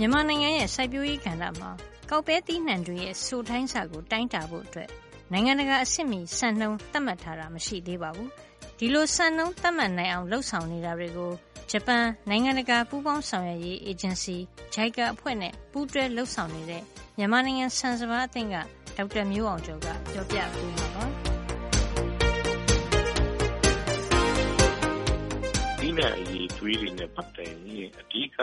မြန်မာနိုင်ငံရဲ့စိုက်ပျိုးရေးကဏ္ဍမှာကောက်ပဲသီးနှံတွေရဲ့စိုထိုင်းဆကိုတိုင်းတာဖို့အတွက်နိုင်ငံတကာအဆင့်မီစံနှုန်းသတ်မှတ်ထားတာမရှိသေးပါဘူး။ဒီလိုစံနှုန်းသတ်မှတ်နိုင်အောင်လှုပ်ဆောင်နေတာတွေကိုဂျပန်နိုင်ငံတကာပူးပေါင်းဆောင်ရွက်ရေးအေဂျင်စီ JICA အဖွဲ့နဲ့ပူးတွဲလှုပ်ဆောင်နေတဲ့မြန်မာနိုင်ငံဆန်စပါးအသင်းကဒေါက်တာမျိုးအောင်ကျော်ကပြောပြပေးမှာပါ။ဒီနဲ့အရေးသွေးတွေနဲ့ပတ်သက်ရင်အဓိက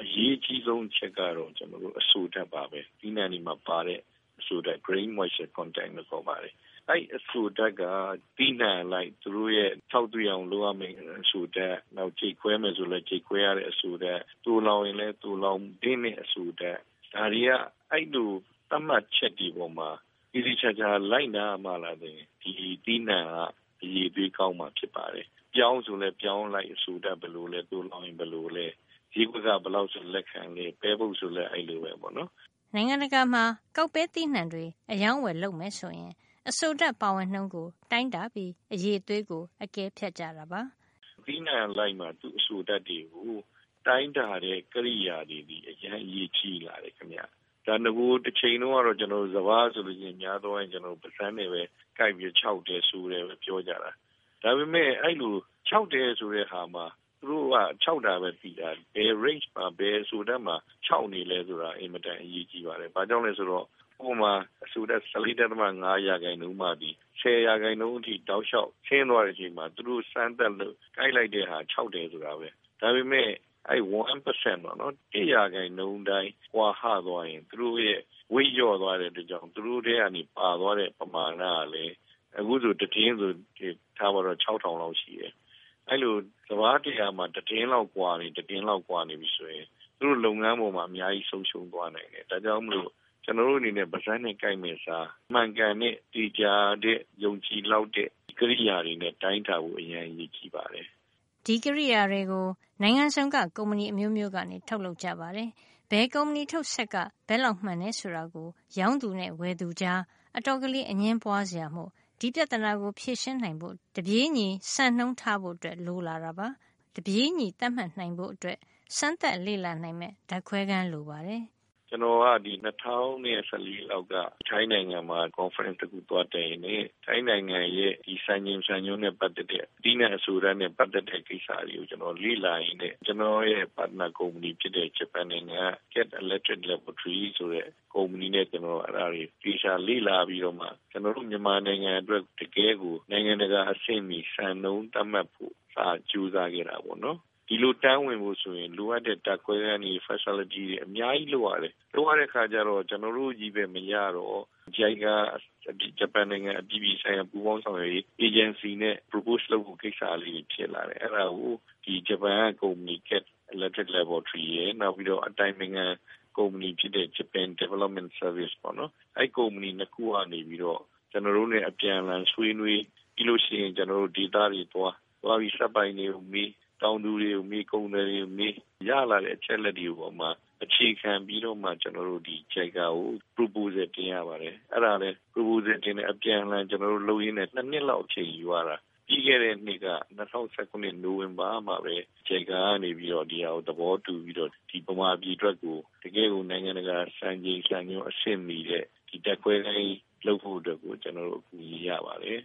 အရေးကြီးဆုံးချက်ကတော့ကျွန်တော်တို့အဆိုဓာတ်ပါပဲဒီနေ့ဒီမှာပါတဲ့အဆိုဓာတ် grain moisture content လို့ခေါ်ပါတယ်အဲ့အဆူဓာတ်ကပြီးနိုင်လိုက်သူတို့ရဲ့ထောက်သွင်းအောင်လုပ်ရမယ်အဆူဓာတ်နောက်ကြိတ်ခွဲမယ်ဆိုလည်းကြိတ်ခွဲရတဲ့အဆူဓာတ်တူလောင်ရင်လည်းတူလောင်တင်းတဲ့အဆူဓာတ်ဒါတွေကအဲ့လိုသတ်မှတ်ချက်ဒီပေါ်မှာဒီဒီချာချာလိုက်နာမှလာတယ်ဒီတီးနှံကအရေးသွေးကောင်းမှဖြစ်ပါတယ်ပြောင်းဆိုလဲပြောင်းလိုက်အဆူဓာတ်ဘယ်လိုလဲတူလောင်ရင်ဘယ်လိုလဲ ဈေးကွက်ကဘယ်လောက်ဆိုလက်ခံလဲပဲပုတ်ဆိုလဲအဲ့လိုပဲပေါ့နော်နိုင်ငံတကာမှာကောက်ပဲသီးနှံတွေအယောင်းဝယ်လုပ်မယ်ဆိုရင်အဆိုဓာတ်ပါဝင်နှုန်းကိုတိုင်းတာပြီးအရည်အသွေးကိုအကဲဖြတ်ကြတာပါ။သီးနှံလိုက်မှာသူ့အဆိုဓာတ်တွေကိုတိုင်းတာတဲ့ကိရိယာတွေဒီအရင်အရေးကြီးလာတယ်ခင်ဗျ။ဒါငကိုတစ်ချိန်လုံးကတော့ကျွန်တော်စဘာဆိုလို့ရှိရင်များသောအားကျွန်တော်ပစမ်းနေပဲကြိုက်ပြီး6တယ်ဆိုတယ်ပဲပြောကြတာ။ဒါပေမဲ့အဲ့လို6တယ်ဆိုတဲ့ဟာမှာ သူတို့က6တာပဲပြီးတာဘယ် range မှာဘယ်ဆိုတဲ့မှာ6နေလဲဆိုတာအင်မတန်အရေးကြီးပါတယ်။ဘာကြောင့်လဲဆိုတော့ဥပမာအဆိုတဲ့14.5ရာခိုင်နှုန်းမှဒီ10ရာခိုင်နှုန်းအထိတောက်လျှောက်ဆင်းသွားတဲ့အချိန်မှာသူတို့စမ်းသပ်လို့ကိုက်လိုက်တဲ့ဟာ6တယ်ဆိုတာပဲဒါပေမဲ့အဲ့1%ပေါ့နော်1ရာခိုင်နှုန်းတိုင်းဟွာဟသွားရင်သူတို့ရဲ့ဝိရော့သွားတဲ့အတွက်ကြောင့်သူတို့တဲ့ကနေပါသွားတဲ့ပမာဏကလည်းအခုဆိုတတင်းဆိုထားပါတော့6000လောက်ရှိတယ် အဲ့လိုစဘာတရားမှာတည်င်းလောက်กว่าနေတည်င်းလောက်กว่าနေပြီဆိုရင်သူတို့လုပ်ငန်းပေါ်မှာအများကြီးဆုံးရှုံးသွားနိုင်တယ်ဒါကြောင့်မလို့ကျွန်တော်တို့အနေနဲ့ဗဇန်းနဲ့ကြိုက်မယ်စားမှန်ကန်တဲ့တရားတဲ့ယုံကြည်လောက်တဲ့ကိရိယာတွေနဲ့တိုင်းတာဖို့အရင်ရည်ကြီးပါတယ်ဒီကိရိယာတွေကိုနိုင်ငံဆောင်ကကုမ္ပဏီအမျိုးမျိုးကနေထုတ်လုပ်ကြပါတယ်ဘယ်ကုမ္ပဏီထုတ်ဆက်ကဘယ်လောက်မှန်လဲဆိုတာကိုရောင်းသူနဲ့ဝယ်သူကြားအတော်ကလေးအငင်းပွားစရာမို့ ဒီပြဿနာကို ဖြေရှင်းနိုင်ဖို့ တပြေးညီ စံနှုန်းထားဖို့အတွက်လိုလာတာပါ တပြေးညီ သတ်မှတ်နိုင်ဖို့အတွက်စမ်းသပ်လေ့လာနိုင်မဲ့ဓာတ်ခွဲခန်း လိုပါတယ် ကျွန်တော်က ဒီ2014လောက်က ထိုင်းနိုင်ငံမှာ conference တခုသွားတယ်နေထိုင်းနိုင်ငံရဲ့ ဒီစံချိန်စံညွှန်းနဲ့ ပတ်သက်တဲ့ဒီနဲ့အဆိုရနဲ့ ပတ်သက်တဲ့ ကိစ္စတွေကို ကျွန်တော်လေ့လာရင်းနဲ့ ကျွန်တော်ရဲ့ partner company ဖြစ်တဲ့ Japan နိုင်ငံ Get Electric Laboratory ဆိုတဲ့ company နဲ့ ကျွန်တော် အဲ့ဒါတွေပြေချာလေ့လာပြီးတော့မှ ကျွန်တော်တို့ မြန်မာနိုင်ငံအတွက် တကယ်ကို နိုင်ငံတကာအဆင့်မီ စံနှုန်းသတ်မှတ်ဖို့စာကြိုးစားခဲ့တာပေါ့နော် ဒီလိုတန်းဝင်ဖို့ဆိုရင်လိုအပ်တဲ့တက်ခွဲခန်းတွေ facility တွေအများကြီးလိုရတယ်လိုရတဲ့ခါကျတော့ကျွန်တော်တို့ကြီးပဲမရတော့ JICA ဂျပန်နိုင်ငံအပြည်ပြည်ဆိုင်ရာပူးပေါင်းဆောင်ရွက်ရေး agency နဲ့ propose လုပ်ဖို့ကိစ္စလေးဖြစ်လာတယ်အဲ့ဒါကိုဒီဂျပန်ကုမ္ပဏီ Cat Electric Laboratory ရဲ့နောက်ပြီးတော့အတိုင်းအငံကုမ္ပဏီဖြစ်တဲ့ Japan Development Service ပေါ့နော်အဲ့ကုမ္ပဏီနှစ်ခုကနေပြီးတော့ကျွန်တော်တို့ ਨੇ အပြန်အလှန်ဆွေးနွေးပြီးလို့ရှိရင်ကျွန်တော်တို့ data တွေသွားသွားပြီးစက်ပိုင်းတွေကိုမေး တောင်သူတွေကိုမေးကုန်တယ်တွေကိုမေးရလာတဲ့အချက်လက်တွေပေါ်မှာအခြေခံပြီးတော့မှကျွန်တော်တို့ဒီ JICA ကို proposal တင်ရပါတယ်အဲ့ဒါလည်း proposal တင်တဲ့အပြန်အလှန်ကျွန်တော်တို့လုပ်ရင်းနဲ့နှစ်နှစ်လောက်အချိန်ယူရတာပြီးခဲ့တဲ့နှစ်က2019နိုဝင်ဘာမှာပဲ JICA ကနေပြီးတော့ဒီဟာကိုသဘောတူပြီးတော့ဒီပမာပြည်အတွက်ကိုတကယ်ကိုနိုင်ငံတကာစံချိန်စံညွှန်းအဆင့်မီတဲ့ဒီတက်ခွဲတိုင်းလုပ်ဖို့အတွက်ကိုကျွန်တော်တို့အကူအညီရပါတယ်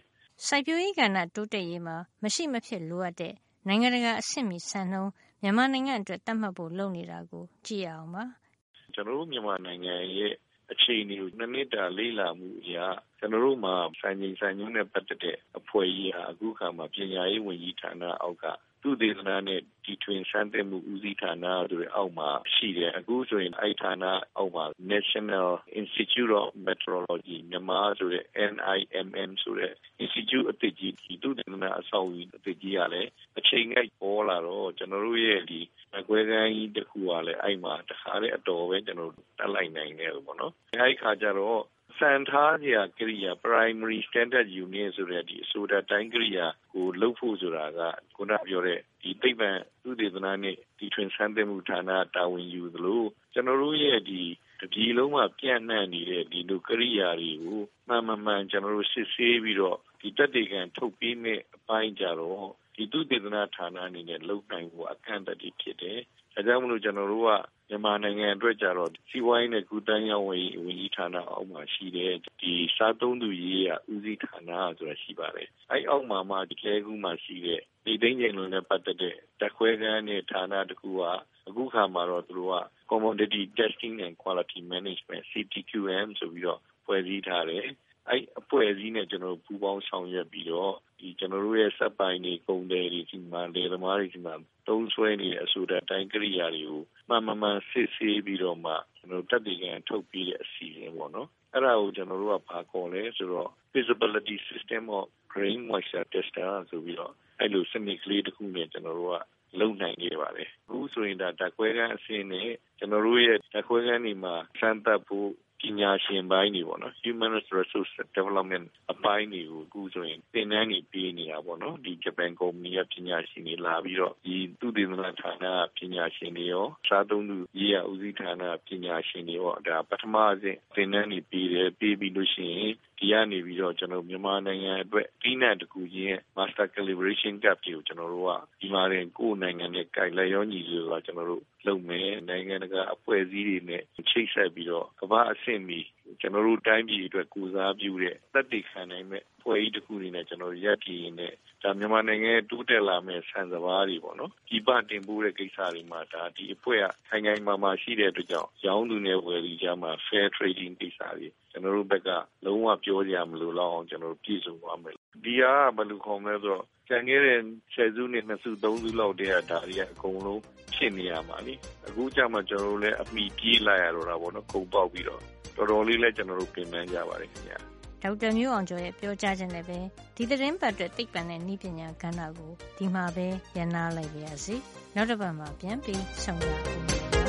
စိုက်ပျိုးရေးကဏ္ဍတိုးတက်ရေးမှာမရှိမဖြစ်လိုအပ်တဲ့ နိုင်ငံတကာအဆင့်မီစံနှုန်း မြန်မာနိုင်ငံအတွက် သတ်မှတ်ဖို့ လုပ်နေတာကို ကြည့်ရအောင်ပါ။ကျွန်တော်တို့ မြန်မာနိုင်ငံရဲ့ အခြေအနေကိုနှစ်နှစ်တာ လေ့လာမှုအရ ကျွန်တော်တို့မှာ စံချိန်စံညွှန်းနဲ့ ပတ်သက်တဲ့ အဖွဲ့ကြီးဟာ အခုခါမှာ ပညာရေးဝန်ကြီးဌာနအောက်က သူတေသနာနဲ့ဒီထွင်စမ်းသပ်မှုဦးစီးဌာနဆိုတဲ့အောက်မှာရှိတယ်အခုဆိုရင်အဲ့ဌာနအောက်မှာ National Institute of Meteorology မြန်မာဆိုတဲ့ NIMM ဆိုတဲ့ institute အသစ်ကြီးဒီသူတေသနာအဆောက်အဦအသစ်ကြီးကလည်းအချိန်ငိုက်ပေါ်လာတော့ကျွန်တော်တို့ရဲ့ဒီအကွဲကန်းကြီးတစ်ခုကလည်းအဲ့မှာတခါတည်းအတော်ပဲကျွန်တော်တက်လိုက်နိုင်တယ်ပေါ့နော်အဲ့ခါကျတော့ စံထားစရာကိရိယာ primary standard unit ဆိုတဲ့ဒီအဆိုတာတိုင်းကိရိယာကိုလှုပ်ဖို့ဆိုတာကခုနပြောတဲ့ဒီသိပ္ပံသုတေသနနဲ့ဒီထွင်ဆန်းသမှုဌာနတာဝန်ယူသလိုကျွန်တော်တို့ရဲ့ဒီတပြည်လုံးမှာပြန့်နှံ့နေတဲ့ဒီလိုကိရိယာတွေကိုမှန်မှန်ကျွန်တော်တို့စစ်ဆေးပြီးတော့ ဒီတက်တေကန်ထုတ်ပြီးမဲ့အပိုင်းကြတော့ဒီသူတေသနာဌာနအနေနဲ့လုံနိုင်ဖို့အကန့်အသတ်ဖြစ်တယ်။ဒါကြောင့်မလို့ကျွန်တော်တို့ကမြန်မာနိုင်ငံအတွက်ကျတော့စီးပွားရေးနဲ့ကူးသန်းရောင်းဝယ်ရေးဝန်ကြီးဌာနအောက်မှာရှိတဲ့ဒီစားသုံးသူရေးရာဦးစီးဌာနဆိုတာရှိပါတယ်။အဲ့အောက်မှာမှဒီလဲကူးမှာရှိတဲ့ဒီသိန်းကျင်လုံးနဲ့ပတ်သက်တဲ့တက်ခွဲကန်းနဲ့ဌာနတခုကအခုခါမှာတော့သူတို့က Commodity Testing and Quality Management CTQM ဆိုပြီးတော့ဖွဲ့စည်းထားတယ်။ အဲ့အဖွဲ့အစည်းနဲ့ကျွန်တော်တို့ပူးပေါင်းဆောင်ရွက်ပြီးတော့ဒီကျွန်တော်တို့ရဲ့စက်ပိုင်းတွေကုန်တယ်တွေဒီမှာလေသမားတွေဒီမှာသုံးဆွဲနေတဲ့အဆိုတဲ့အတိုင်းကိရိယာတွေကိုမှန်မှန်မှန်စစ်ဆေးပြီးတော့မှကျွန်တော်တက်တည်ကန်ထုတ်ပြီးတဲ့အစီအစဉ်ပေါ့နော်အဲ့ဒါကိုကျွန်တော်တို့ကဘာခေါ်လဲဆိုတော့ visibility system of grain moisture tester ဆိုပြီးတော့အဲ့လိုစနစ်ကလေးတစ်ခုနဲ့ကျွန်တော်တို့ကလုံနိုင်ခဲ့ပါတယ်အခုဆိုရင်ဒါတက်ခွဲကန်းအစင်းနဲ့ကျွန်တော်တို့ရဲ့တက်ခွဲကန်းဒီမှာစမ်းသပ်ဖို့ ပညာရှင်ပိုင်းတွေပေါ့နော် human resource development အပိုင်းတွေကိုအခုဆိုရင်သင်တန်းတွေပေးနေတာပေါ့နော်ဒီဂျပန်ကုမ္ပဏီကပညာရှင်တွေလာပြီးတော့ဒီသူတေသနဌာနပညာရှင်တွေရောစားသုံးသူရေးရဦးစီးဌာနပညာရှင်တွေရောဒါပထမအဆင့်သင်တန်းတွေပေးတယ်ပေးပြီးလို့ရှိရင်ဒီကနေပြီးတော့ကျွန်တော်မြန်မာနိုင်ငံအတွက်ပြီးနက်တကူချင်း master calibration gap တွေကိုကျွန်တော်တို့ကဒီမှာရင်ကိုယ်နိုင်ငံနဲ့ကြိုက်လက်ရောညီဆိုတာကျွန်တော်တို့ လုပ်မယ် နိုင်ငံတကာအဖွဲ့အစည်းတွေနဲ့ ချိတ်ဆက်ပြီးတော့ ကမ္ဘာအဆင့်မီ ကျွန်တော်တို့တိုင်းပြည်အတွက်ကူစားပြုတဲ့ သက်တည်ခံနိုင်မဲ့ဖွဲ့ကြီးတစ်ခုအနေနဲ့ ကျွန်တော်ရက်ပြည်ရင်းနဲ့ ဒါမြန်မာနိုင်ငံတိုးတက်လာမဲ့ဆန်စပါးတွေပေါ့နော်ဒီပတင်ပို့တဲ့ကိစ္စတွေမှာ ဒါဒီအဖွဲ့က ခိုင်ခိုင်မာမာရှိတဲ့အတွက်ကြောင့် ရောင်းသူနဲ့ ဝယ်သူကြားမှာ fair trading ကိစ္စတွေ ကျွန်တော်တို့ဘက်က လုံးဝပြောကြရမလို့လောက်အောင် ကျွန်တော်တို့ ပြည်စုံသွားမယ် ဒီဟာဘယ်လိုခေါ်မလဲဆိုတော့ ကျန်ခဲ့တဲ့ ဆယ်စုနှစ် နှစ်စု သုံးစုလောက်တည်းက ဒါတွေက အကုန်လုံး ဖြစ်နေရမှာလीအခုကျမှ ကျွန်တော်တို့လည်း အမိပြေးလိုက်ရတော့တာပေါ့နော် ခုံပေါက်ပြီးတော့ တော်တော်လေးလည်း ကျွန်တော်တို့ပြင်ပန်းကြပါတယ်ခင်ဗျာဒေါက်တာမျိုးအောင်ကျော်ရဲ့ ပြောကြားခြင်းနဲ့ပဲ ဒီသတင်းပတ်အတွက် သိပ္ပံနဲ့ဤပညာကဏ္ဍကို ဒီမှာပဲရန်နာလိုက်ပါရစေ နောက်တစ်ပတ်မှာ ပြန်ပြီးဆုံရအောင်